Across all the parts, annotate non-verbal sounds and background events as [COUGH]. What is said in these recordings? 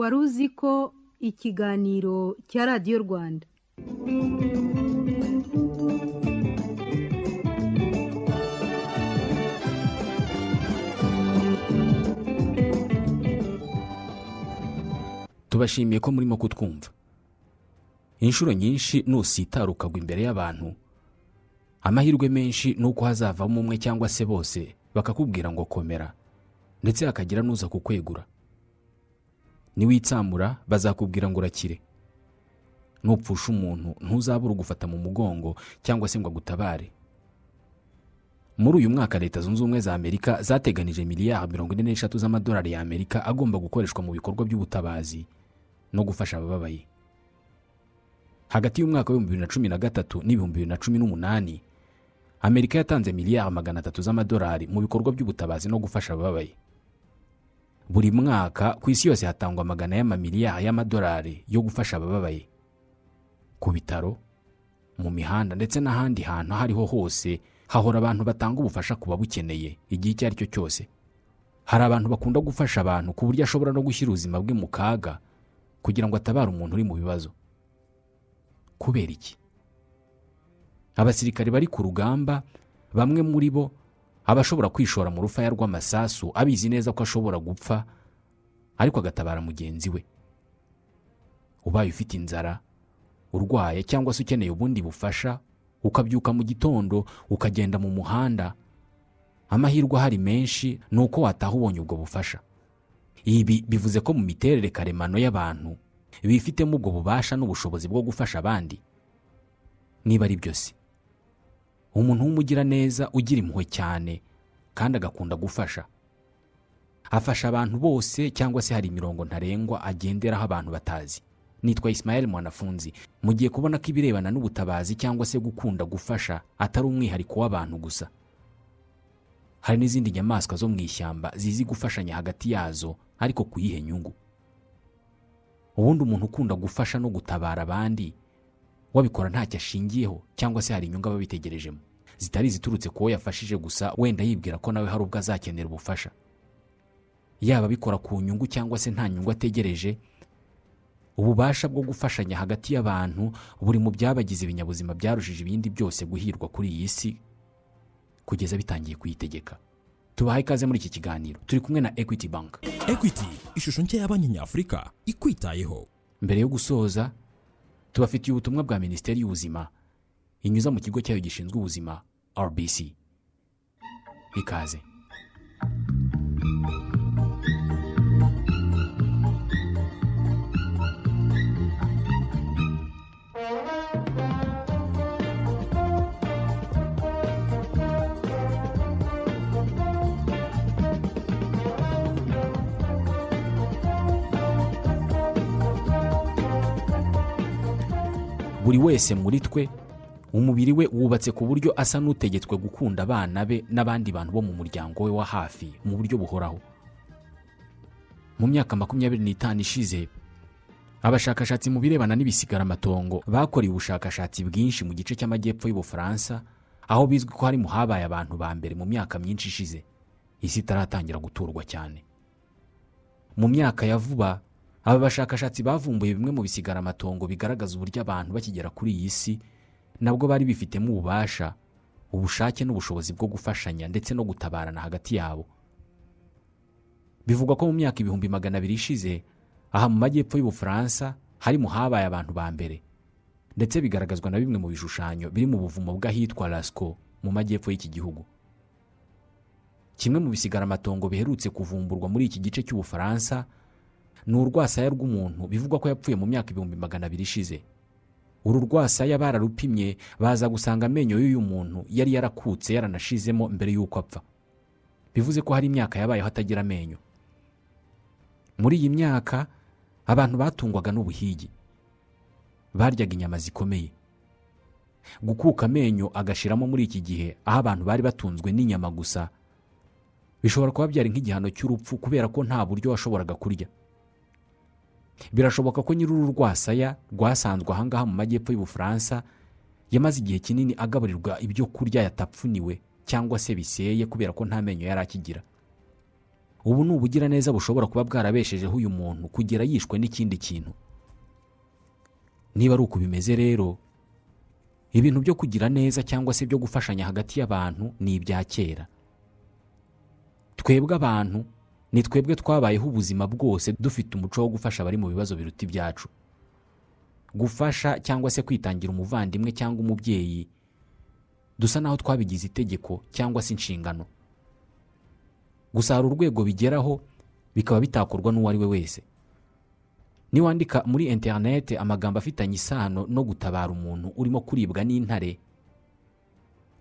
wari uzi ko ikiganiro cya radiyo rwanda. Tubashimiye ko murimo kutwumva. Inshuro nyinshi nusitara ukagwa imbere y'abantu. Amahirwe menshi ni uko hazavamo umwe cyangwa se bose bakakubwira ngo komera ndetse hakagira n'uza kukwegura. Niwitsamura bazakubwira ngo urakire. Nupfusha umuntu ntuzabura ugufata mu mugongo cyangwa se ngo agutabare. Muri uyu mwaka leta zunze ubumwe za amerika zateganije miliyari mirongo ine n'eshatu z'amadolari y'amerika agomba gukoreshwa mu bikorwa by'ubutabazi no gufasha abababaye. Hagati y'umwaka w'ibihumbi bibiri na cumi na gatatu n'ibihumbi bibiri na cumi n'umunani amerika yatanze miliyari magana atatu z'amadolari mu bikorwa by'ubutabazi no gufasha abababaye. Buri mwaka ku isi yose hatangwa magana y'amamiliyari y'amadolari yo gufasha abababaye. Ku bitaro mu mihanda ndetse n'ahandi hantu aho ariho hose hahora abantu batanga ubufasha ku babukeneye igihe icyo ari cyo cyose. Hari abantu bakunda gufasha abantu ku buryo ashobora no gushyira ubuzima bwe mu kaga kugira ngo atabare umuntu uri mu bibazo. Kubera iki? Abasirikare bari ku rugamba bamwe muri bo aba ashobora kwishora mu rufaya rw'amasasu abizi neza ko ashobora gupfa ariko agatabara mugenzi we. Ubaye ufite inzara urwaye cyangwa se ukeneye ubundi bufasha ukabyuka mu gitondo ukagenda mu muhanda amahirwe ahari menshi ni uko wataha ubonye ubwo bufasha. Ibi bivuze ko mu miterere karemano y'abantu bifitemo ubwo bubasha n'ubushobozi bwo gufasha abandi. Niba ari byose umuntu w'umugiraneza ugira impuhwe cyane kandi agakunda gufasha. Afasha abantu bose cyangwa se hari imirongo ntarengwa agenderaho abantu batazi. Nitwa Ismael mwanafunzi. Mugiye kubona ko ibirebana n'ubutabazi cyangwa se gukunda gufasha atari umwihariko w'abantu gusa. Hari n'izindi nyamaswa zo mu ishyamba zizi gufashanya hagati yazo ariko ku yihe nyungu. Ubundi umuntu ukunda gufasha no gutabara abandi wabikora ntacyo ashingiyeho cyangwa se hari inyungu aba abitegerejemo. Zitari iziturutse ku wo yafashije gusa wenda yibwira ko nawe hari ubwo azakenera ubufasha. Yaba abikora ku nyungu cyangwa se nta nyungu ategereje ububasha bwo gufashanya hagati y'abantu buri mu byabagize ibinyabuzima byarushije ibindi byose guhirwa kuri iyi si kugeza bitangiye kuyitegeka. Tubahaye ikaze muri iki kiganiro. Turi kumwe na equity bank. Equity ishusho nshya ya banki nyafurika ikwitayeho. Mbere yo gusoza tubafitiye ubutumwa bwa minisiteri y'ubuzima inyuza mu kigo cyayo gishinzwe ubuzima rbc ikaze buri wese muri twe umubiri we wubatse ku buryo asa n'utegetswe gukunda abana be n'abandi bantu bo mu muryango we wa hafi mu buryo buhoraho. Mu myaka makumyabiri n'itanu ishize abashakashatsi mu birebana n'ibisigaramatongo bakoreye ubushakashatsi bwinshi mu gice cy'amajyepfo y'ubufaransa aho bizwi ko hari mu habaye abantu ba mbere mu myaka myinshi ishize isi itaratangira guturwa cyane. Mu myaka ya vuba aba bashakashatsi bavumbuye bimwe mu bisigaramatongo bigaragaza uburyo abantu bakigera kuri iyi si nabwo bari bifitemo ububasha ubushake n'ubushobozi bwo gufashanya ndetse no gutabarana hagati yabo. Bivugwa ko mu myaka ibihumbi magana abiri ishize aha mu majyepfo y'ubufaransa hari mu habaye abantu ba mbere. Ndetse bigaragazwa na bimwe mu bishushanyo biri mu buvumo bw'ahitwa lasco mu majyepfo y'iki gihugu. Kimwe mu bisigaramatongo biherutse kuvumburwa muri iki gice cy'ubufaransa ni urwasaya rw'umuntu bivugwa ko yapfuye mu myaka ibihumbi magana abiri ishize. Uru rwasaya bararupimye baza gusanga amenyo y'uyu muntu yari yarakutse yaranashizemo mbere y'uko apfa. Bivuze ko hari imyaka yabayeho atagira amenyo. Muri iyi myaka abantu batungwaga n'ubuhigi. Baryaga inyama zikomeye. Gukuka amenyo agashiramo muri iki gihe aho abantu bari batunzwe n'inyama gusa bishobora kuba byari nk'igihano cy'urupfu kubera ko nta buryo washoboraga kurya. Birashoboka ko nyir'uru rwasaya rwasanzwe ahangaha mu majyepfo y'ubufaransa yamaze igihe kinini agaburirwa ibyo kurya yatapfuniwe cyangwa se biseye kubera ko nta menyo yari akigira. Ubu ni ubugiraneza bushobora kuba bwarabeshejeho uyu muntu kugera yishwe n'ikindi kintu. Niba ari uku bimeze rero ibintu byo kugira neza cyangwa se byo gufashanya hagati y'abantu ni ibya kera. Twebwe abantu ni twebwe twabayeho ubuzima bwose dufite umuco wo gufasha abari mu bibazo biruta ibyacu. Gufasha cyangwa se kwitangira umuvandimwe cyangwa umubyeyi dusa naho twabigize itegeko cyangwa se inshingano. Gusa hari urwego bigeraho bikaba bitakorwa n'uwo ari we wese. Niwandika muri interinete amagambo afitanye isano no gutabara umuntu urimo kuribwa n'intare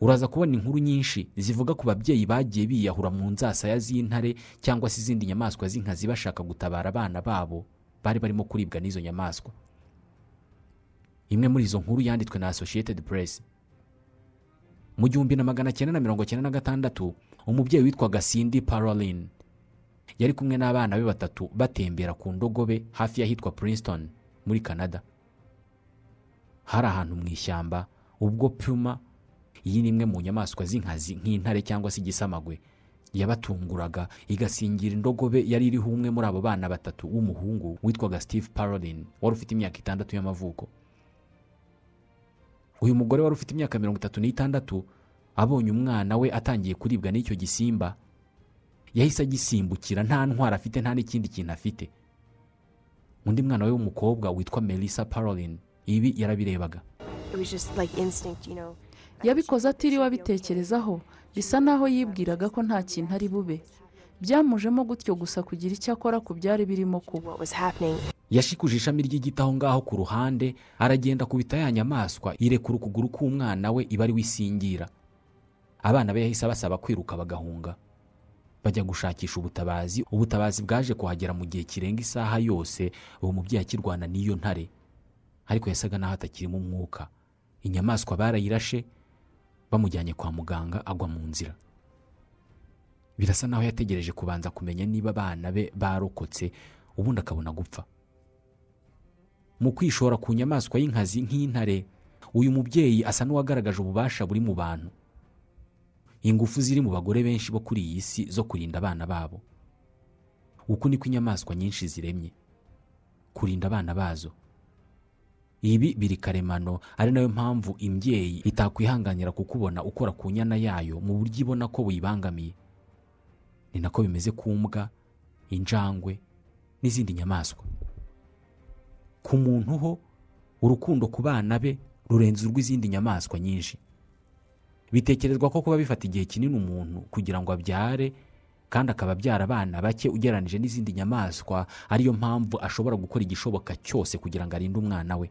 uraza kubona inkuru nyinshi zivuga ku babyeyi bagiye biyahura mu nzasaya z'intare cyangwa se izindi nyamaswa z'inkazi bashaka gutabara abana babo. Bari barimo kuribwa n'izo nyamaswa. Imwe muri izo nkuru yanditswe na associated press. Mu gihumbi na magana cyenda na mirongo cyenda na gatandatu umubyeyi witwaga Cindy Paroline yari kumwe n'abana be batatu batembera ku ndogobe hafi y'ahitwa Princeton muri Canada. Hari ahantu mu ishyamba ubwo Puma iyi ni imwe mu nyamaswa z'inkazi nk'intare cyangwa se igisamagwe. Yabatunguraga igasingira indogobe yari iriho umwe muri abo bana batatu w'umuhungu witwaga Steve Paroline wari ufite imyaka itandatu y'amavuko. Uyu mugore wari ufite imyaka mirongo itatu n'itandatu abonye umwana we atangiye kuribwa n'icyo gisimba yahise agisimbukira nta ntwara afite nta n'ikindi kintu afite. Undi mwana we w'umukobwa witwa melissa Paroline ibi yarabirebaga. Yabikoze atiriwe abitekerezaho bisa naho yibwiraga ko nta kintu ari bube. Byamujemo gutyo gusa kugira icyo akora ku byari birimo kuba. Yashikuje ishami ry'igiti aho ngaho ku ruhande aragenda akubita ya nyamaswa irekura ukuguru k'umwana we iba ari we isingira abana be yahise basaba kwiruka bagahunga. Bajya gushakisha ubutabazi ubutabazi bwaje kuhagera mu gihe kirenga isaha yose uwo mubyeyi akirwana n'iyo ntare. Ariko yasaga n'aho atakirimo umwuka. Inyamaswa barayirashe bamujyanye kwa muganga agwa mu nzira. Birasa naho yategereje kubanza kumenya niba abana be barokotse ubundi akabona gupfa. Mu kwishora ku nyamaswa y'inkazi nk'intare uyu mubyeyi asa n'uwagaragaje ububasha buri mu bantu. Ingufu ziri mu bagore benshi bo kuri iyi si zo kurinda abana babo. Uku niko inyamaswa nyinshi ziremye. Kurinda abana bazo. Ibi biri karemano ari na yo mpamvu imbyeyi itakwihanganira kukubona ukora ku nyana yayo mu buryo ibona ko buyibangamiye. Ni nako bimeze ku mbwa injangwe n'izindi nyamaswa. Ku muntu ho urukundo ku bana be rurenze urw'izindi nyamaswa nyinshi. Bitekerezwa ko kuba bifata igihe kinini umuntu kugira ngo abyare kandi akaba abyara abana bake ugereranije n'izindi nyamaswa ariyo mpamvu ashobora gukora igishoboka cyose kugira ngo arinde umwana we.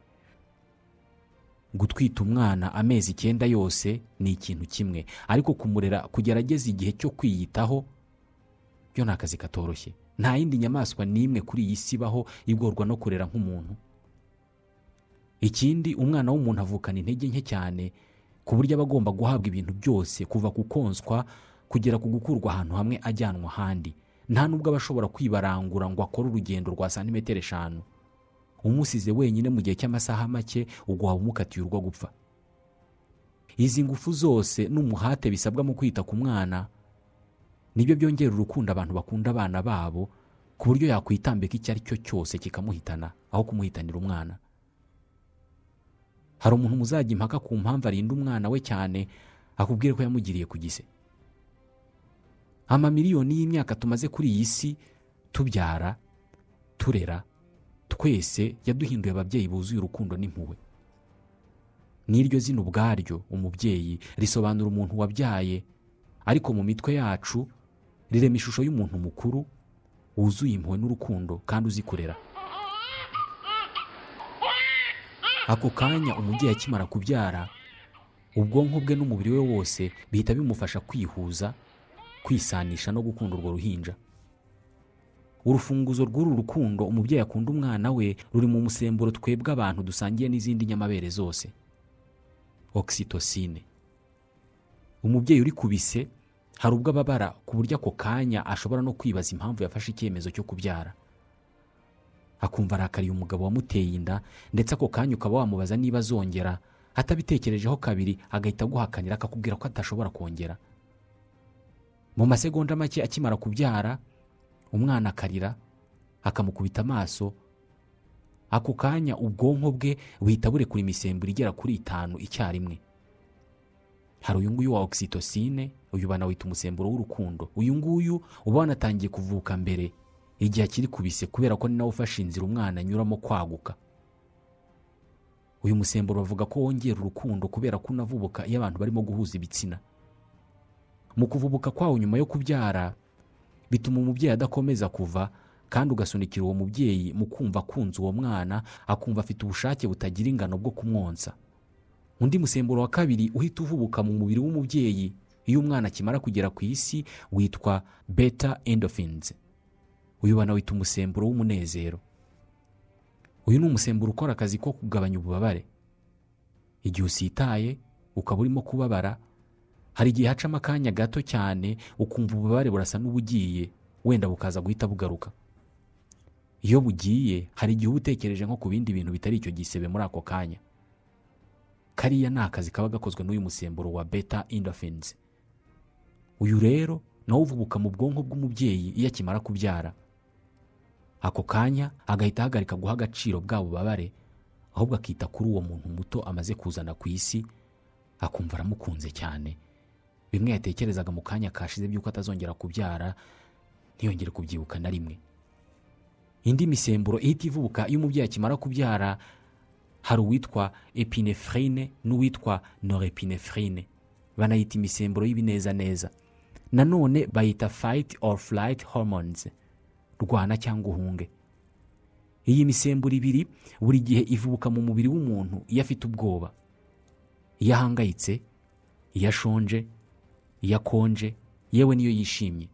Gutwita umwana amezi icyenda yose ni ikintu kimwe. Ariko kumurera kugera ageze igihe cyo kwiyitaho byo ni akazi katoroshye. Nta yindi nyamaswa n'imwe kuri iyi si ibaho igorwa no kurera nk'umuntu. Ikindi umwana w'umuntu avukana intege nke cyane ku buryo aba agomba guhabwa ibintu byose kuva ku konswa kugera ku gukurwa ahantu hamwe ajyanwa ahandi. Nta nubwo aba ashobora kwibarangura ngo akore urugendo rwa santimetero eshanu. Umusize wenyine mu gihe cy'amasaha make ubwo waba umukatiye urwo gupfa. Izi ngufu zose n'umuhate bisabwa mu kwita ku mwana ni byo byongera urukundo abantu bakunda abana babo ku buryo yakwitambika icyo ari cyo cyose kikamuhitana aho kumuhitanira umwana. Hari umuntu muzajya impaka ku mpamvu arinda umwana we cyane akubwire ko yamugiriye ku gise. Amamiliyoni y'imyaka tumaze kuri iyi si tubyara turera twese yaduhinduye ababyeyi buzuye urukundo n'impuhwe. N'iryo zina ubwaryo umubyeyi risobanura umuntu wabyaye. Ariko mu mitwe yacu rirema ishusho y'umuntu mukuru wuzuye impuhwe n'urukundo kandi uzi kurera ako kanya umubyeyi akimara kubyara ubwonko bwe n'umubiri we wose bihita bimufasha kwihuza kwisanisha no gukunda urwo ruhinja. Urufunguzo rw'uru rukundo umubyeyi akunda umwana we ruri mu musemburo twebwe abantu dusangiye n'izindi nyamabere zose. Oxytocine. Umubyeyi uri kubise hari ubwo ababara ku buryo ako kanya ashobora no kwibaza impamvu yafashe icyemezo cyo kubyara. Akumva arakariye umugabo wamuteye inda ndetse ako kanya ukaba wamubaza niba azongera. Atabitekerejeho kabiri agahita aguhakanira akakubwira ko atashobora kongera. Mu masegonda make akimara kubyara umwana akarira akamukubita amaso ako kanya ubwonko bwe buhita burekura imisemburo igera kuri itanu icyarimwe. Hari uyu nguyu wa oxytocine uyu banawita umusemburo w'urukundo. Uyu nguyu uba wanatangiye kuvuka mbere igihe akiri kubise kubera ko ni nawe ufashe inzira umwana anyuramo kwaguka. Uyu musemburo bavuga ko wongera urukundo kubera ko unavubuka iyo abantu barimo guhuza ibitsina. Mu kuvubuka kwawo nyuma yo kubyara bituma umubyeyi adakomeza kuva kandi ugasunikira uwo mubyeyi mu kumva akunze uwo mwana akumva afite ubushake butagira ingano bwo kumwonsa. Undi musemburo wa kabiri uhita uvubuka mu mubiri w'umubyeyi iyo umwana akimara kugera ku isi witwa beta endorphins. Uyu banawita umusemburo w'umunezero. Uyu ni umusemburo ukora akazi ko kugabanya ububabare. Igihe usitaye ukaba urimo kubabara hari igihe hacamo akanya gato cyane ukumva ububabare burasa n'ubugiye wenda bukaza guhita bugaruka. Iyo bugiye hari igihe uba utekereje nko ku bindi bintu bitari icyo gisebe muri ako kanya. Kariya ni akazi kaba gakozwe n'uyu musemburo wa beta endorphins. Uyu rero nawo uvubuka mu bwonko bw'umubyeyi iyo akimara kubyara. Ako kanya agahita ahagarika guha agaciro bwa bubabare ahubwo akita kuri uwo muntu muto amaze kuzana ku isi akumva aramukunze cyane. Bimwe yatekerezaga mu kanya kashize by'uko atazongera kubyara ntiyongere kubyibuka na rimwe. Indi misemburo ihita ivubuka iyo umubyeyi akimara kubyara hari uwitwa epinefrine n'uwitwa norepinefrine banayita imisemburo y'ibinezaneza. Nanone bayita fight or flight hormones rwana cyangwa uhunge. Iyi misemburo ibiri buri gihe ivubuka mu mubiri w'umuntu iyo afite ubwoba. Iyo ahangayitse iyo ashonje iyo akonje yewe n'iyo yishimye.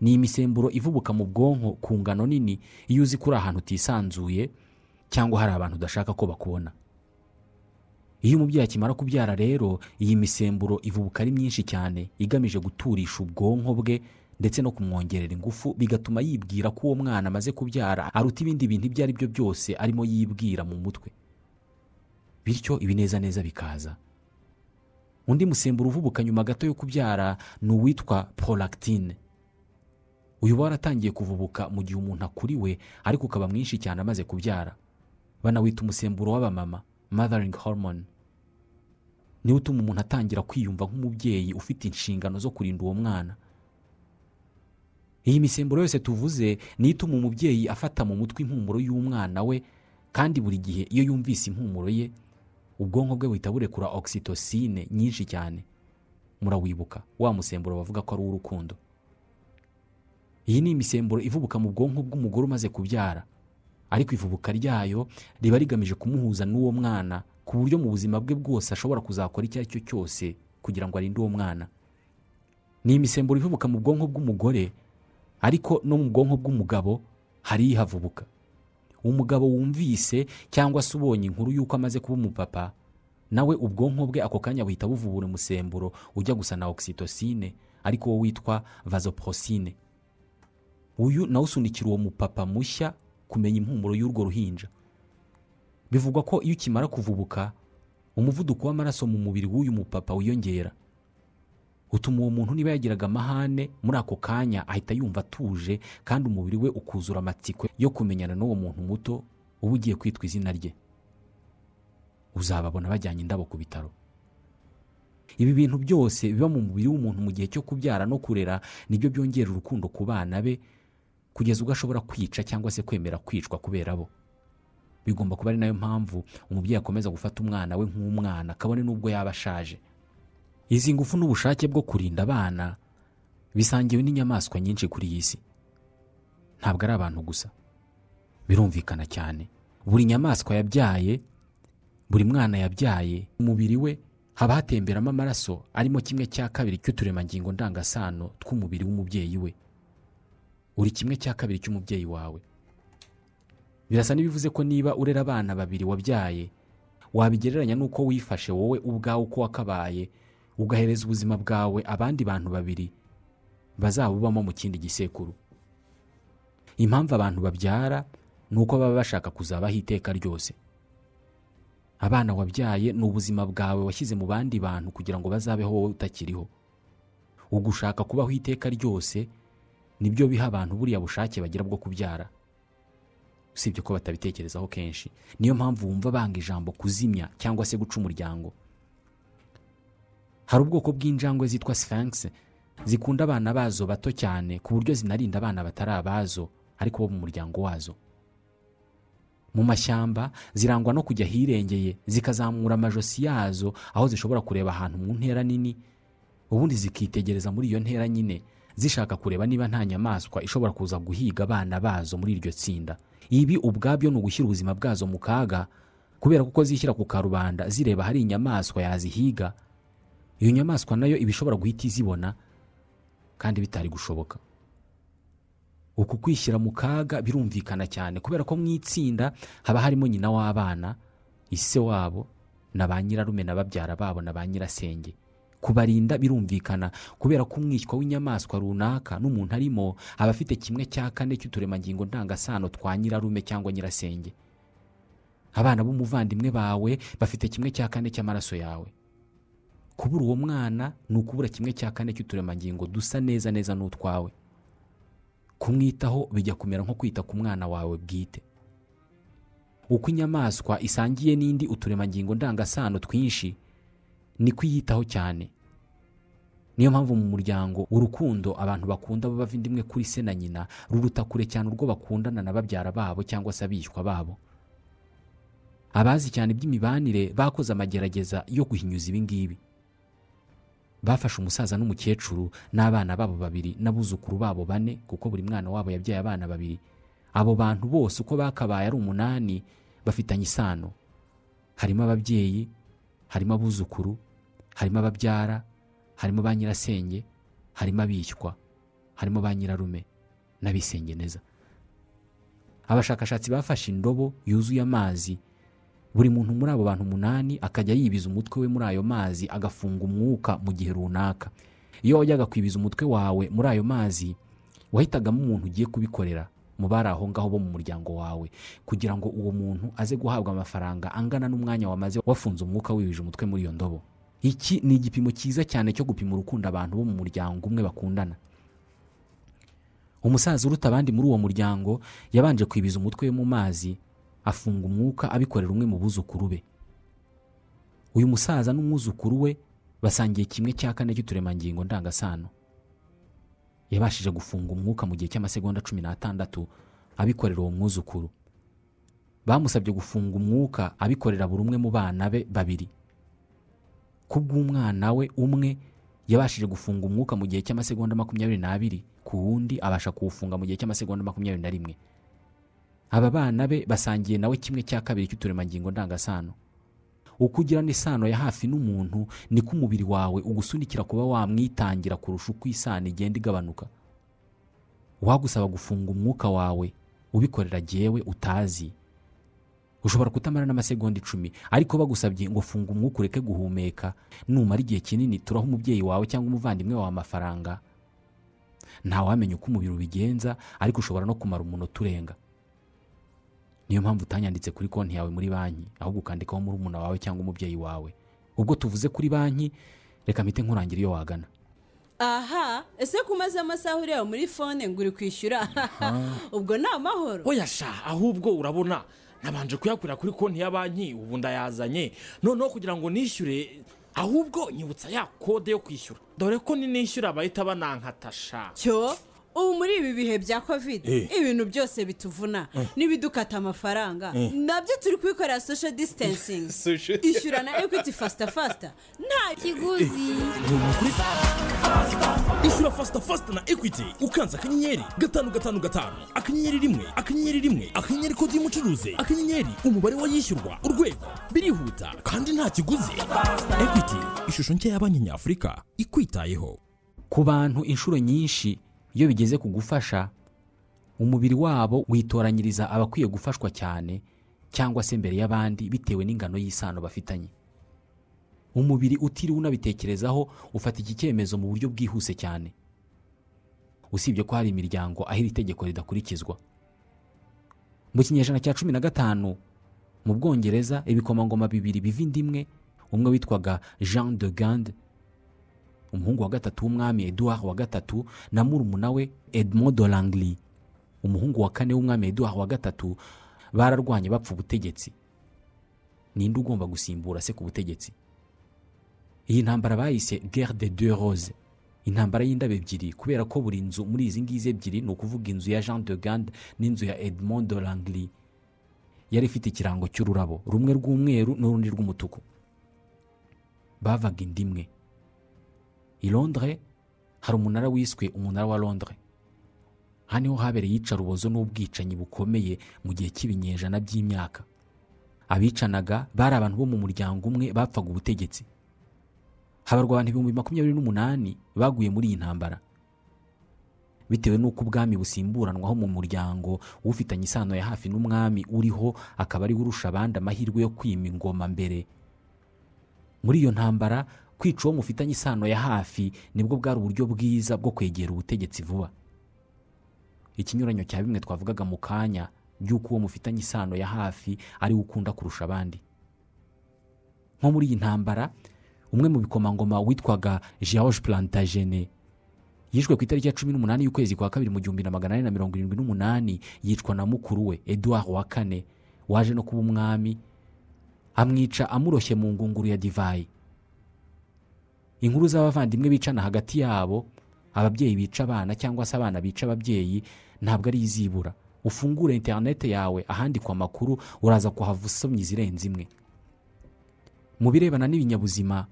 Ni imisemburo ivubuka mu bwonko ku ngano nini iyo uzi ko uri ahantu utisanzuye cyangwa hari abantu udashaka ko bakubona. Iyo umubyeyi akimara kubyara rero iyi misemburo ivubuka ari myinshi cyane igamije guturisha ubwonko bwe ndetse no kumwongerera ingufu bigatuma yibwira ko uwo mwana amaze kubyara aruta ibindi bintu ibyo ari byo byose arimo yibwira mu mutwe. Bityo ibinezaneza bikaza. Undi musemburo uvubuka nyuma gato yo kubyara ni uwitwa prolactine uyu uba waratangiye kuvubuka mu gihe umuntu akuriwe ariko ukaba mwinshi cyane amaze kubyara. Banawita umusemburo w'abamama mothering hormone. Niwo utuma umuntu atangira kwiyumva nk'umubyeyi ufite inshingano zo kurinda uwo mwana. Iyi misemburo yose tuvuze niyo ituma umubyeyi afata mu mutwe impumuro y'umwana we kandi buri gihe iyo yumvise impumuro ye ubwonko bwe buhita burekura oxytocine nyinshi cyane. Murawibuka wa musemburo bavuga ko ari uw'urukundo. Iyi ni imisemburo ivubuka mu bwonko bw'umugore umaze kubyara. Ariko ivubuka ryayo riba rigamije kumuhuza n'uwo mwana ku buryo mu buzima bwe bwose ashobora kuzakora icyo ari cyo cyose kugira ngo arinde uwo mwana. Ni imisemburo ivubuka mu bwonko bw'umugore ariko no mu bwonko bw'umugabo hari ihavubuka. Umugabo wumvise cyangwa se ubonye inkuru y'uko amaze kuba umupapa nawe ubwonko bwe ako kanya buhita buvubura umusemburo ujya gusa na oxytocine ariko wo witwa vasoprosine. Uyu nawe usunikira uwo mupapa mushya kumenya impumuro y'urwo ruhinja. Bivugwa ko iyo ukimara kuvubuka umuvuduko w'amaraso mu mubiri w'uyu mupapa wiyongera. Utuma uwo muntu niba yagiraga amahane muri ako kanya ahita yumva atuje kandi umubiri we ukuzura amatsiko yo kumenyana n'uwo muntu muto uba ugiye kwitwa izina rye. Uzababona bajyanye indabo ku bitaro. Ibi bintu byose biba mu mubiri w'umuntu mu gihe cyo kubyara no kurera ni byo byongera urukundo ku bana be kugeza ubwo ashobora kwica cyangwa se kwemera kwicwa kubera bo. Bigomba kuba ari na yo mpamvu umubyeyi akomeza gufata umwana we nk'umwana kabone n'ubwo yaba ashaje. Izi ngufu n'ubushake bwo kurinda abana bisangiwe n'inyamaswa nyinshi kuri iyi si. Ntabwo ari abantu gusa. Birumvikana cyane. Buri nyamaswa yabyaye buri mwana yabyaye umubiri we haba hatemberamo amaraso arimo kimwe cya kabiri cy'uturemangingo ndangasano tw'umubiri w'umubyeyi we. Uri kimwe cya kabiri cy'umubyeyi wawe. Birasa n'ibivuze ko niba urera abana babiri wabyaye wabigereranya n'uko wifashe wowe ubwawe uko wakabaye ugahereza ubuzima bwawe abandi bantu babiri bazabubamo mu kindi gisekuru. Impamvu abantu babyara ni uko baba bashaka kuzabaho iteka ryose. Abana wabyaye ni ubuzima bwawe washyize mu bandi bantu kugira ngo bazabeho wowe utakiriho. Ugushaka kubaho iteka ryose ni byo biha abantu buriya bushake bagira bwo kubyara. Usibye ko batabitekerezaho kenshi. Niyo mpamvu wumva banga ijambo kuzimya cyangwa se guca umuryango. Hari ubwoko bw'injangwe zitwa sphinx zikunda abana bazo bato cyane ku buryo zinarinda abana batari abazo ariko bo mu muryango wazo. Mu mashyamba zirangwa no kujya ahirengeye zikazamura amajosi yazo aho zishobora kureba ahantu mu ntera nini ubundi zikitegereza muri iyo ntera nyine zishaka kureba niba nta nyamaswa ishobora kuza guhiga abana bazo muri iryo tsinda. Ibi ubwabyo ni ugushyira ubuzima bwazo mu kaga kubera kuko zishyira ku karubanda zireba hari inyamaswa yazihiga iyo nyamaswa na yo iba ishobora guhita izibona kandi bitari gushoboka. Uku kwishyira mu kaga birumvikana cyane kubera ko mu itsinda haba harimo nyina w'abana ise wabo na ba nyirarume na babyara babo na ba nyirasenge. Kubarinda birumvikana kubera ko umwishywa w'inyamaswa runaka n'umuntu arimo aba afite kimwe cya kane cy'uturemangingo ndangasano twa nyirarume cyangwa nyirasenge. Abana b'umuvandimwe bawe bafite kimwe cya kane cy'amaraso yawe. Kubura uwo mwana ni ukubura kimwe cya kane cy'uturemangingo dusa neza neza n'utwawe. Kumwitaho bijya kumera nko kwita ku mwana wawe bwite. Uko inyamaswa isangiye n'indi uturemangingo ndangasano twinshi niko iyitaho cyane. Niyo mpamvu mu muryango urukundo abantu bakunda bava imwe kuri se na nyina ruruta kure cyane urwo bakundana na babyara babo cyangwa se abishywa babo. Abazi cyane iby'imibanire bakoze amagerageza yo guhinyuza ibi ngibi. Bafashe umusaza n'umukecuru n'abana babo babiri n'abuzukuru babo bane kuko buri mwana wabo yabyaye abana babiri. Abo bantu bose uko bakabaye ari umunani bafitanye isano. Harimo ababyeyi harimo abuzukuru harimo ababyara harimo ba nyirasenge harimo abishywa harimo ba nyirarume n'abisengeneza. Abashakashatsi bafashe indobo yuzuye amazi buri muntu muri abo bantu umunani akajya yibiza umutwe we muri ayo mazi agafunga umwuka mu gihe runaka. Iyo wajyaga kwibiza umutwe wawe muri ayo mazi wahitagamo umuntu ugiye kubikorera mu bari aho ngaho bo mu muryango wawe. Kugira ngo uwo muntu aze guhabwa amafaranga angana n'umwanya wamaze wafunze umwuka wibije umutwe muri iyo ndobo. Iki ni igipimo cyiza cyane cyo gupima urukundo abantu bo mu muryango umwe bakundana. Umusaza uruta abandi muri uwo muryango yabanje kwibiza umutwe we mu mazi afunga umwuka abikorera umwe mu buzukuru be. Uyu musaza n'umwuzukuru we basangiye kimwe cya kane cy'uturemangingo ndangasano. Yabashije gufunga umwuka mu gihe cy'amasegonda cumi n'atandatu abikorera uwo mwuzukuru. Bamusabye gufunga umwuka abikorera buri umwe mu bana be babiri. Kubw'umwana we umwe yabashije gufunga umwuka mu gihe cy'amasegonda makumyabiri n'abiri ku wundi abasha kuwufunga mu gihe cy'amasegonda makumyabiri na rimwe. Aba bana be basangiye nawe kimwe cya kabiri cy'uturemangingo ndangasano. Uko ugirana isano ya hafi n'umuntu niko umubiri wawe ugusunikira kuba wamwitangira kurusha uko isano igenda igabanuka. Wagusaba gufunga umwuka wawe ubikorera jyewe utazi. Ushobora kutamara n'amasegonda icumi ariko bagusabye ngo funga umwuka ureke guhumeka. Numara igihe kinini turaho umubyeyi wawe cyangwa umuvandimwe wawe amafaranga. Ntawamenya uko umubiri ubigenza ariko ushobora no kumara umunota urenga. Niyo mpamvu utanyanditse kuri konti yawe muri banki ahubwo ukandikaho murumuna wawe cyangwa umubyeyi wawe. Ubwo tuvuze kuri banki reka mpite nkurangira iyo wagana. Aha ese ko umaze amasaha ureba muri fone ngo uri kwishyura? [LAUGHS] Ubwo ni amahoro. Oya sha ahubwo urabona nabanje kuyakorera kuri konti ya banki ubu ndayazanye. Noneho kugira ngo nishyure ahubwo nyibutsa ya kode yo kwishyura. Dore ko ninishyura bahita banankatasha cyo? Ubu muri ibi bihe bya kovide Eh. ibintu byose bituvuna. N'ibidukata amafaranga. Nabyo turi kubikorera social distancing. [LAUGHS] Social- [LAUGHS] ishyura na equity fasita fasita nta kiguzi. Ishyura fasita fasita na ekwiti ukanze akanyenyeri gatanu gatanu gatanu. Akanyenyeri rimwe akanyenyeri rimwe. Akanyenyeri kode y'umucuruzi. Akanyenyeri umubare w'ayishyurwa. Urwego. Birihuta. Kandi nta kiguzi. Ekwiti ishusho nshya ya banki nyafurika ikwitayeho. Ku bantu inshuro nyinshi iyo bigeze ku gufasha umubiri wabo witoranyiriza abakwiye gufashwa cyane cyangwa se mbere y'abandi bitewe n'ingano y'isano bafitanye. Umubiri utiriwe unabitekerezaho ufata iki cyemezo mu buryo bwihuse cyane. Usibye ko hari imiryango aho iri tegeko ridakurikizwa. Mu kinyejana cya cumi na gatanu mu bwongereza ibikomangoma bibiri biva inda imwe umwe witwaga jean de gande umuhungu wa gatatu w'umwami eduard wa gatatu na murumuna we edmond langli umuhungu wa kane w'umwami eduard wa gatatu bararwanye bapfa ubutegetsi. Ninde ugomba gusimbura se ku butegetsi? Iyi ntambara bayise guerre de deux rose intambara y'indabo ebyiri kubera ko buri nzu muri izi ngizi ebyiri ni ukuvuga inzu ya jean de gande n'inzu ya edmond de langli yari ifite ikirango cy'ururabo rumwe rw'umweru n'urundi rw'umutuku. Bavaga inda imwe i londres hari umunara wiswe umunara wa londres. Aha ni ho habereye iyicarubozo n'ubwicanyi bukomeye mu gihe cy'ibinyejana by'imyaka. Abicanaga bari abantu bo mu muryango umwe bapfaga ubutegetsi. Habarwa abantu ibihumbi makumyabiri n'umunani baguye muri iyi ntambara. Bitewe n'uko ubwami busimburanwaho mu muryango ufitanye isano ya hafi n'umwami uriho akaba ari we urusha abandi amahirwe yo kwima ingoma mbere. Muri iyo ntambara kwica uwo mufitanye isano ya hafi ni bwo bwari uburyo bwiza bwo kwegera ubutegetsi vuba. Ikinyuranyo cya bimwe twavugaga mu kanya by'uko uwo mufitanye isano ya hafi ari we ukunda kurusha abandi. Nko muri iyi ntambara umwe mu bikomangoma witwaga george plantagene yishwe ku itariki ya cumi n'umunani y'ukwezi kwa kabiri mu gihumbi na magana ane na mirongo irindwi n'umunani yicwa na mukuru we eduard wa kane waje no kuba umwami amwica amuroshye mu ngunguru ya divayi. Inkuru z'abavandimwe bicana hagati yabo ababyeyi bica abana cyangwa se abana bica ababyeyi ntabwo ari izibura. Ufungure interinete yawe ahandikwa amakuru uraza kuhava usomye izirenze imwe. Mu birebana n'ibinyabuzima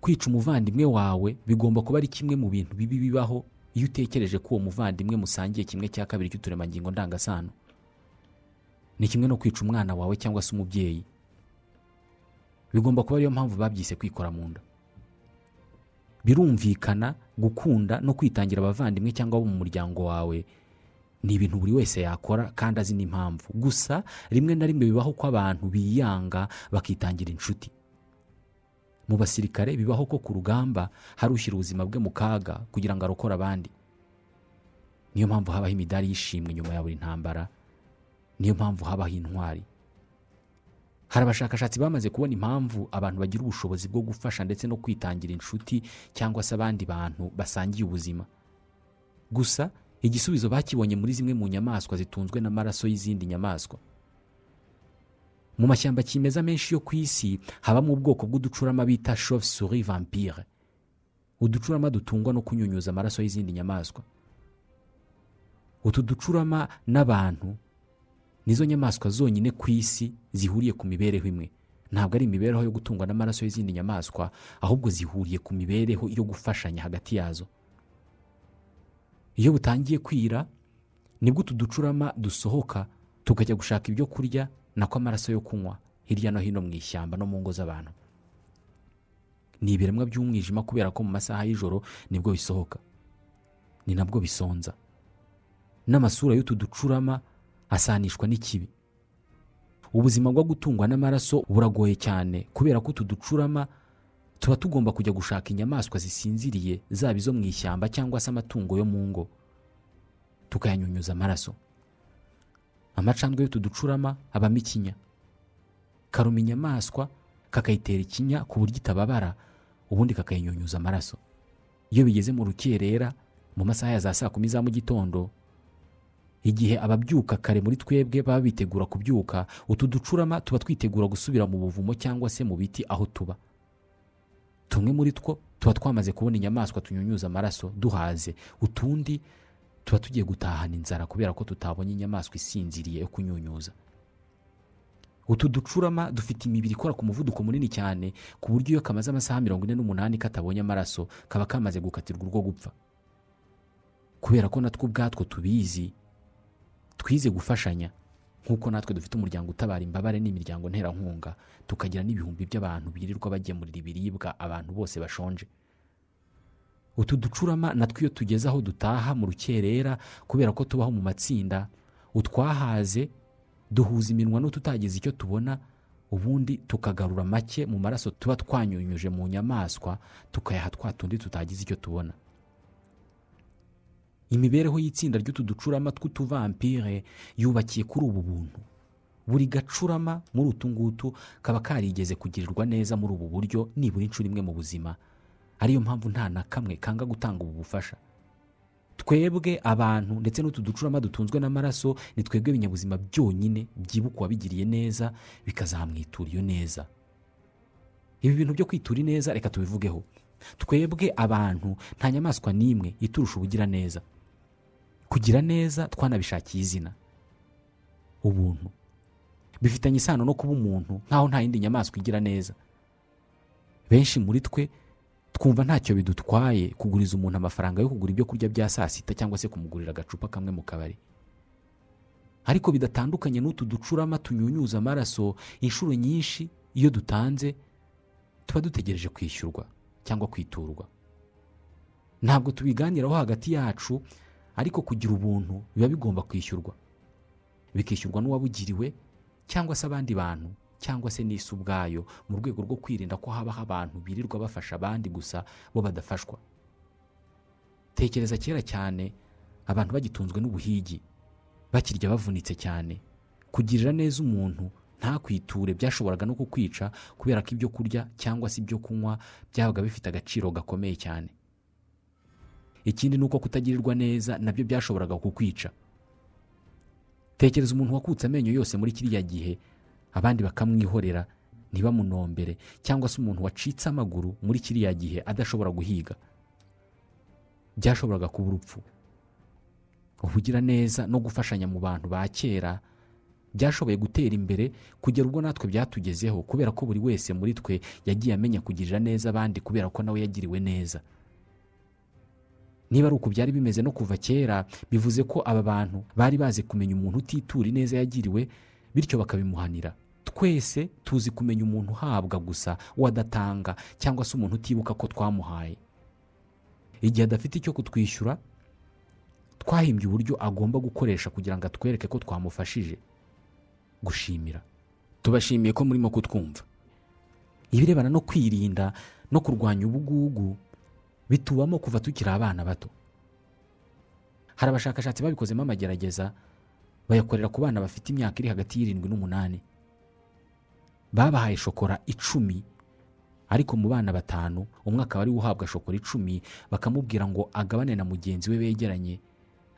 kwica umuvandimwe wawe bigomba kuba ari kimwe mu bintu bibi bibaho iyo utekereje ko uwo muvandimwe musangiye kimwe cya kabiri cy'uturemangingo ndangasano. Ni kimwe no kwica umwana wawe cyangwa se umubyeyi. Bigomba kuba ariyo mpamvu babyise kwikora mu nda. Birumvikana gukunda no kwitangira abavandimwe cyangwa abo mu muryango wawe. Ni ibintu buri wese yakora kandi azi n'impamvu. Gusa rimwe na rimwe bibaho ko abantu biyanga bakitangira inshuti. Mu basirikare bibaho ko ku rugamba hari ushyira ubuzima bwe mu kaga kugira ngo arokore abandi. Niyo mpamvu habaho imidari y'ishimwe nyuma ya buri ntambara. Niyo mpamvu habaho intwari. Hari abashakashatsi bamaze kubona impamvu abantu bagira ubushobozi bwo gufasha ndetse no kwitangira inshuti cyangwa se abandi bantu basangiye ubuzima. Gusa igisubizo bakibonye muri zimwe mu nyamaswa zitunzwe n'amaraso y'izindi nyamaswa. Mu mashyamba kimeza menshi yo ku isi habamo ubwoko bw'uducurama bita chauve souris vampire. Uducurama dutungwa no kunyunyuza amaraso y'izindi nyamaswa. Utu ducurama n'abantu nizo nyamaswa zonyine ku isi zihuriye ku mibereho imwe. Ntabwo ari imibereho yo gutungwa n'amaraso y'izindi nyamaswa ahubwo zihuriye ku mibereho yo gufashanya hagati yazo. Iyo butangiye kwira ni bwo utu ducurama dusohoka tukajya gushaka ibyo kurya nako amaraso yo kunywa hirya no hino mu ishyamba no mu ngo z'abantu. Ni ibiremwa by'umwijima kubera ko mu masaha y'ijoro ni bwo bisohoka. Ni nabwo bisonza. N'amasura y'utu ducurama asanishwa n'ikibi. Ubuzima bwo gutungwa n'amaraso buragoye cyane kubera ko utu ducurama tuba tugomba kujya gushaka inyamaswa zisinziriye zaba izo mu ishyamba cyangwa se amatungo yo mu ngo tukayanyunyuza amaraso. Amacandwe y'utu ducurama abamo ikinya. Karuma inyamaswa kakayitera ikinya ku buryo itababara ubundi kakayinyunyuza amaraso. Iyo bigeze mu rukerera mu masaha ya za saa kumi za mu gitondo igihe ababyuka kare muri twebwe baba bitegura kubyuka utu ducurama tuba twitegura gusubira mu buvumo cyangwa se mu biti aho tuba. Tumwe muri two tuba twamaze kubona inyamaswa tunyunyuza amaraso duhaze. Utundi tuba tugiye gutahana inzara kubera ko tutabonye inyamaswa isinziriye yo kunyunyuza. Utu ducurama dufite imibiri ikora ku muvuduko munini cyane ku buryo iyo kamaze amasaha mirongo ine n'umunani katabonye amaraso kaba kamaze gukatirwa urwo gupfa. Kubera ko natwo ubwatwo tubizi twize gufashanya. Nk'uko natwe dufite umuryango utabara imbabare n'imiryango nterankunga tukagira n'ibihumbi by'abantu birirwa bagemurira ibiribwa abantu bose bashonje. Utu ducurama natwo iyo tugeze aho dutaha mu rukerera kubera ko tubaho mu matsinda utwahaze duhuza iminwa n'ututagize icyo tubona ubundi tukagarura make mu maraso tuba twanyunyuje mu nyamaswa tukayaha twa tundi tutagize icyo tubona. Imibereho y'itsinda ry'utu ducurama tw'utuvampire yubakiye kuri ubu buntu. Buri gacurama muri utu ngutu kaba karigeze kugirirwa neza muri ubu buryo nibura inshuro imwe mu buzima. Ariyo mpamvu nta na kamwe kanga gutanga ubu bufasha. Twebwe abantu ndetse n'utu ducurama dutunzwe n'amaraso ni twebwe ibinyabuzima byonyine byibuka uwabigiriye neza bikazamwitura iyo neza. Ibi bintu byo kwitura ineza reka tubivugeho. Twebwe abantu nta nyamaswa n'imwe iturusha ubugira neza. Kugira neza twanabishakiye izina. Ubuntu. Bifitanye isano no kuba umuntu nk'aho nta yindi nyamaswa igira neza. Benshi muri twe twumva ntacyo bidutwaye kuguriza umuntu amafaranga yo kugura ibyo kurya bya saa sita cyangwa se kumugurira agacupa kamwe mu kabari. Ariko bidatandukanye n'utu ducurama tunyunyuza amaraso inshuro nyinshi iyo dutanze tuba dutegereje kwishyurwa cyangwa kwiturwa. Ntabwo tubiganiraho hagati yacu ariko kugira ubuntu biba bigomba kwishyurwa. Bikishyurwa n'uwabugiriwe cyangwa se abandi bantu cyangwa se n'isi ubwayo mu rwego rwo kwirinda ko habaho abantu birirwa bafasha abandi gusa bo badafashwa. Tekereza kera cyane abantu bagitunzwe n'ubuhigi. Bakirya bavunitse cyane. Kugirira neza umuntu ntakwiture byashoboraga no kukwica kubera ko ibyo kurya cyangwa se ibyo kunywa byabaga bifite agaciro gakomeye cyane. Ikindi ni uko kutagirirwa neza na byo byashoboraga kukwica. Tekereza umuntu wakutse amenyo yose muri kiriya gihe abandi bakamwihorera ntibamunombere cyangwa se umuntu wacitse amaguru muri kiriya gihe adashobora guhiga. Byashoboraga kuba urupfu. Ubugira neza no gufashanya mu bantu ba kera byashoboye gutera imbere kugera ubwo natwe byatugezeho kubera ko buri wese muri twe yagiye amenya kugirira neza abandi kubera ko nawe yagiriwe neza. Niba ari uku byari bimeze no kuva kera bivuze ko aba bantu bari bazi kumenya umuntu utitura ineza yagiriwe bityo bakabimuhanira. Twese tuzi kumenya umuntu uhabwa gusa wadatanga cyangwa se umuntu utibuka ko twamuhaye. Igihe adafite icyo kutwishyura twahimbye uburyo agomba gukoresha kugira ngo atwereke ko twamufashije gushimira. Tubashimiye ko murimo kutwumva. Ibirebana no kwirinda no kurwanya ubugugu bitubamo kuva tukiri abana bato. Hari abashakashatsi babikozemo amagerageza bayakorera ku bana bafite imyaka iri hagati y'irindwi n'umunani. Babahaye shokora icumi ariko mu bana batanu umwe akaba ari we uhabwa shokora icumi bakamubwira ngo agabane na mugenzi we begeranye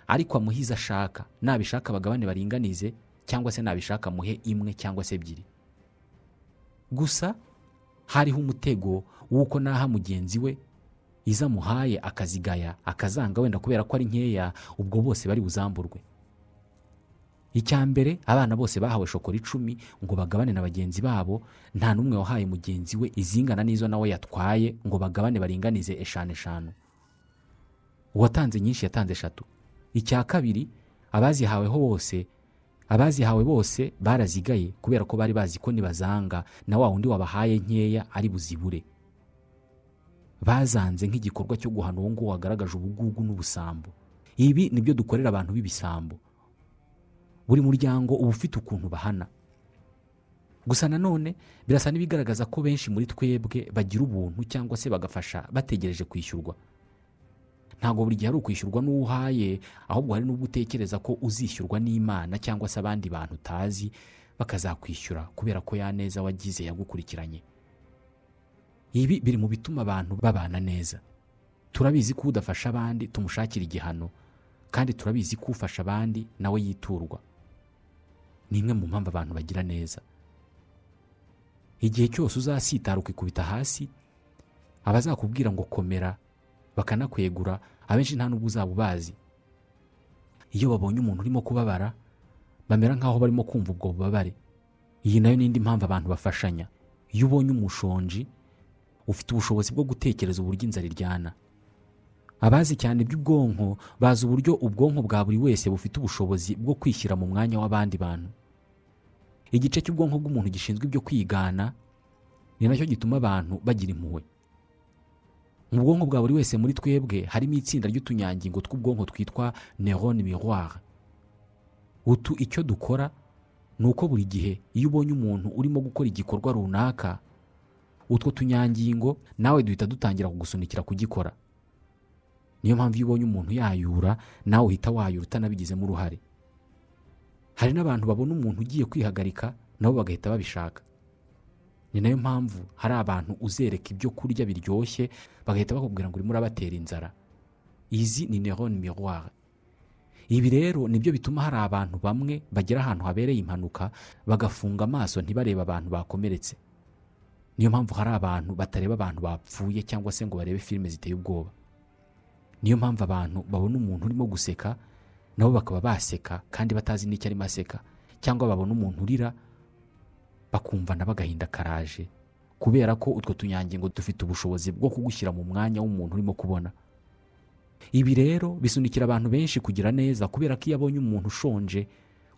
ariko amuhe izo ashaka. Nabishaka bagabane baringanize cyangwa se nabishaka amuhe imwe cyangwa se ebyiri. Gusa hariho umutego w'uko naha mugenzi we izo amuhaye akazigaya akazanga wenda kubera ko ari nkeya ubwo bose bari buzamburwe. Icya mbere abana bose bahawe shokora icumi ngo bagabane na bagenzi babo nta n'umwe wahaye mugenzi we izingana n'izo nawe yatwaye ngo bagabane baringanize eshanu eshanu. Uwatanze nyinshi yatanze eshatu. Icya kabiri abazihaweho bose abazihawe bose barazigaye kubera ko bari bazi ko nibazanga na wa wundi wabahaye nkeya ari buzibure. Bazanze nk'igikorwa cyo guhana uwo nguwo wagaragaje ubugugu n'ubusambo. Ibi ni byo dukorera abantu b'ibisambo. Buri muryango uba ufite ukuntu bahana. Gusa nanone birasa n'ibigaragaza ko benshi muri twebwe bagira ubuntu cyangwa se bagafasha bategereje kwishyurwa. Ntabwo buri gihe ari ukwishyurwa n'uwo uhaye ahubwo hari n'ubwo utekereza ko uzishyurwa n'imana cyangwa se abandi bantu utazi bakazakwishyura kubera ko ya neza wagize yagukurikiranye. Ibi biri mu bituma abantu babana neza. Turabizi ko udafasha abandi tumushakira igihano kandi turabizi ko ufasha abandi nawe yiturwa. Ni imwe mu mpamvu abantu bagira neza. Igihe cyose uzasitara ukikubita hasi abazakubwira ngo komera bakanakwegura abenshi nta n'ubwo uzaba ubazi. Iyo babonye umuntu urimo kubabara bamera nk'aho barimo kumva ubwo bubabare. Iyi na yo n'indi mpamvu abantu bafashanya. Iyo ubonye umushonji ufite ubushobozi bwo gutekereza uburyo inzara iryana. Abazi cyane iby'ubwonko bazi uburyo ubwonko bwa buri wese bufite ubushobozi bwo kwishyira mu mwanya w'abandi bantu. Igice cy'ubwonko bw'umuntu gishinzwe ibyo kwigana ni na cyo gituma abantu bagira impuhwe. Mu bwonko bwa buri wese muri twebwe harimo itsinda ry'utunyangingo tw'ubwonko twitwa neurone miroir. Utu icyo dukora ni uko buri gihe iyo ubonye umuntu urimo gukora igikorwa runaka utwo tunyangingo nawe duhita dutangira kugusunikira kugikora. Niyo mpamvu iyo ubonye umuntu yayura nawe uhita wayura utanabigizemo uruhare. Hari n'abantu babona umuntu ugiye kwihagarika nabo bagahita babishaka. Ni na yo mpamvu hari abantu uzereka ibyo kurya biryoshye bagahita bakubwira ngo urimo urabatera inzara. Izi ni neron miroir. Ibi rero ni byo bituma hari abantu bamwe bagera ahantu habereye impanuka bagafunga amaso ntibarebe abantu bakomeretse. Niyo mpamvu hari abantu batareba abantu bapfuye cyangwa se ngo barebe filime ziteye ubwoba. Niyo mpamvu abantu babona umuntu urimo guseka nabo bakaba baseka kandi batazi n'icyo arimo aseka. Cyangwa babona umuntu urira bakumva nabo agahinda karaje. Kubera ko utwo tunyangingo dufite ubushobozi bwo kugushyira mu mwanya w'umuntu urimo kubona. Ibi rero bisunikira abantu benshi kugira neza kubera ko iyo abonye umuntu ushonje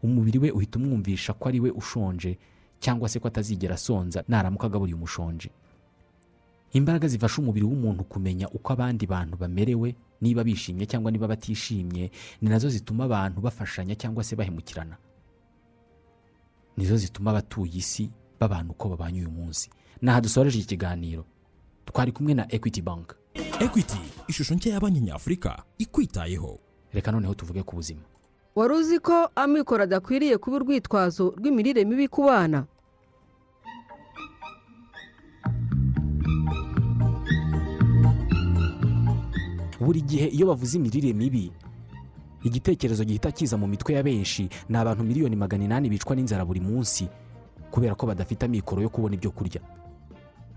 umubiri we uhita umwumvisha ko ari we ushonje. Cyangwa se ko atazigera asonza naramuka agaburiye umushonji imbaraga zifasha umubiri w'umuntu kumenya uko abandi bantu bamerewe niba bishimye cyangwa niba batishimye ni na zo zituma abantu bafashanya cyangwa se bahemukirana. Nizo zituma abatuye isi babana uko babanye uyu munsi. Naha dusoreje iki kiganiro twari kumwe na equity bank. Ekwiti ishusho nshya ya banki nyafurika ikwitayeho. Reka noneho tuvuge ku buzima. Wari uzi ko amikoro adakwiriye kuba urwitwazo rw'imirire mibi ku bana? Buri gihe iyo bavuze imirire mibi igitekerezo gihita kiza mu mitwe ya benshi. Ni abantu miliyoni magana inani bicwa n'inzara buri munsi kubera ko badafite amikoro yo kubona ibyo kurya.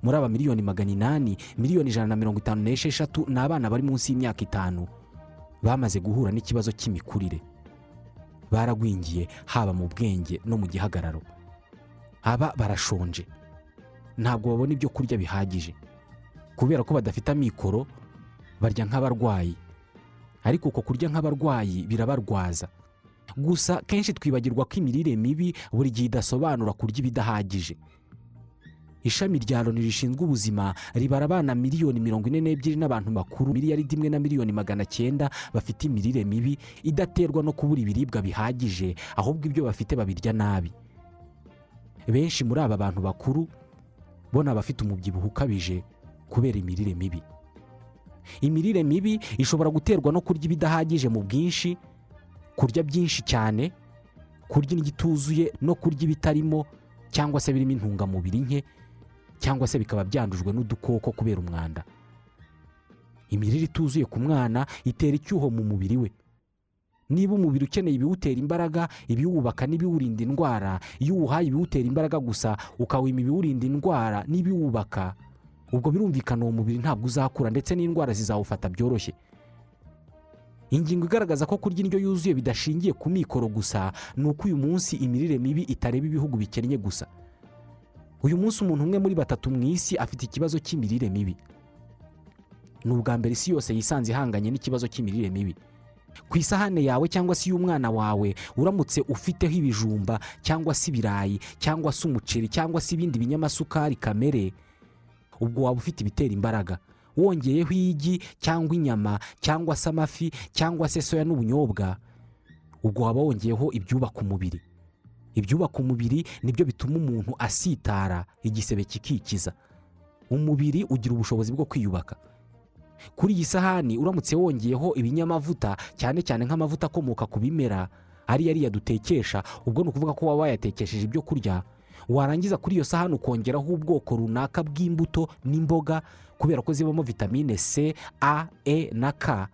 Muri aba miliyoni magana inani miliyoni ijana na mirongo itanu n'esheshatu ni abana bari munsi y'imyaka itanu bamaze guhura n'ikibazo cy'imikurire. Baragwingiye haba mu bwenge no mu gihagararo. Aba barashonje. Ntabwo babona ibyo kurya bihagije. Kubera ko badafite amikoro barya nk'abarwayi. Ariko uko kurya nk'abarwayi birabarwaza. Gusa kenshi twibagirwa ko imirire mibi buri gihe idasobanura kurya ibidahagije. Ishami rya loni rishinzwe ubuzima ribara abana miliyoni mirongo ine n'ebyiri n'abantu bakuru miliyaridi imwe na miliyoni magana cyenda bafite imirire mibi idaterwa no kubura ibiribwa bihagije ahubwo ibyo bafite babirya nabi. Benshi muri aba bantu bakuru bo ni abafite umubyibuho ukabije kubera imirire mibi. Imirire mibi ishobora guterwa no kurya ibidahagije mu bwinshi kurya byinshi cyane kurya indyo ituzuye no kurya ibitarimo cyangwa se birimo intungamubiri nke cyangwa se bikaba byandujwe n'udukoko kubera umwanda. Imirire ituzuye ku mwana itera icyuho mu mubiri we. Niba umubiri ukeneye ibiwutera imbaraga ibiwubaka n'ibiwurinda indwara iyo uwuhaye ibiwutera imbaraga gusa ukawima ibiwurinda indwara n'ibiwubaka ubwo birumvikana uwo mubiri ntabwo uzakura ndetse n'indwara zizawufata byoroshye. Ingingo igaragaza ko kurya indyo yuzuye bidashingiye ku mikoro gusa ni uko uyu munsi imirire mibi itareba ibihugu bikennye gusa. Uyu munsi umuntu umwe muri batatu mu isi afite ikibazo cy'imirire mibi. Ni ubwa mbere isi yose yisanze ihanganye n'ikibazo cy'imirire mibi. Ku isahane yawe cyangwa se iy'umwana wawe uramutse ufiteho ibijumba cyangwa se ibirayi cyangwa se umuceri cyangwa se ibindi binyamasukari kamere ubwo waba ufite ibitera imbaraga. Wongeyeho igi cyangwa inyama cyangwa se amafi cyangwa se soya n'ubunyobwa ubwo waba wongeyeho ibyubaka umubiri. Ibyubaka umubiri ni byo bituma umuntu asitara igisebe kikikiza. Umubiri ugira ubushobozi bwo kwiyubaka. Kuri iyi sahani uramutse wongeyeho ibinyamavuta cyane cyane nk'amavuta akomoka ku bimera ariyo ariya dutekesha ubwo ni ukuvuga ko waba wayatekesheje ibyo kurya warangiza kuri iyo sahani ukongeraho ubwoko runaka bw'imbuto n'imboga kubera ko zibamo vitamine c a e na k.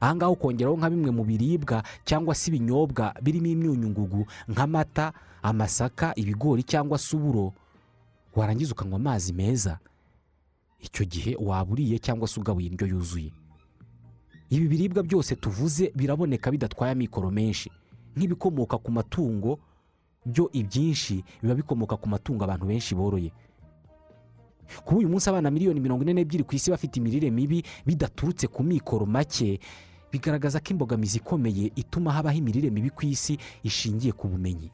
ahangaha ukongeraho nka bimwe mu biribwa cyangwa se ibinyobwa birimo imyunyungugu nk'amata amasaka ibigori cyangwa se uburo warangiza ukanywa amazi meza. Icyo gihe waba uriye cyangwa se ugabuye indyo yuzuye. Ibi biribwa byose tuvuze biraboneka bidatwaye amikoro menshi. Nk'ibikomoka ku matungo byo ibyinshi biba bikomoka ku matungo abantu benshi boroye. Kuba uyu munsi abana miliyoni mirongo ine n'ebyiri ku isi bafite imirire mibi bidaturutse ku mikoro make bigaragaza ko imbogamizi ikomeye ituma habaho imirire mibi ku isi ishingiye ku bumenyi.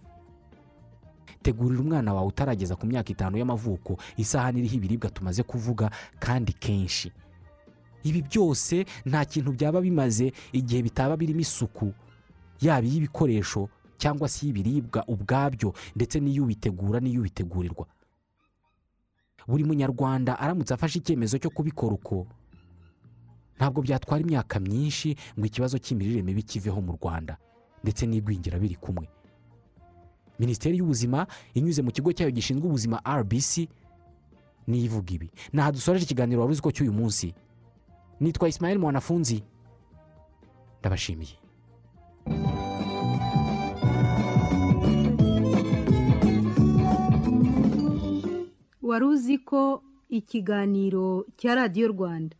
Tegurira umwana wawe utarageza ku myaka itanu y'amavuko isahani iriho ibiribwa tumaze kuvuga kandi kenshi. Ibi byose nta kintu byaba bimaze igihe bitaba birimo isuku yaba iy'ibikoresho cyangwa se iy'ibiribwa ubwabyo ndetse n'iy'ubitegura n'iy'ubitegurirwa buri munyarwanda aramutse afashe icyemezo cyo kubikora uko. ntabwo byatwara imyaka myinshi ngo ikibazo cy'imirire mibi kiveho mu rwanda ndetse n'igwingira biri kumwe. Minisiteri y'ubuzima inyuze mu kigo cyayo gishinzwe ubuzima rbc niyo ivuga ibi. Ntaha dusoreje ikiganiro wari uzi ko cy'uyu munsi. Nitwa Ismail mwanafunzi. Ndabashimiye. Wari uzi ko ikiganiro cya radiyo rwanda?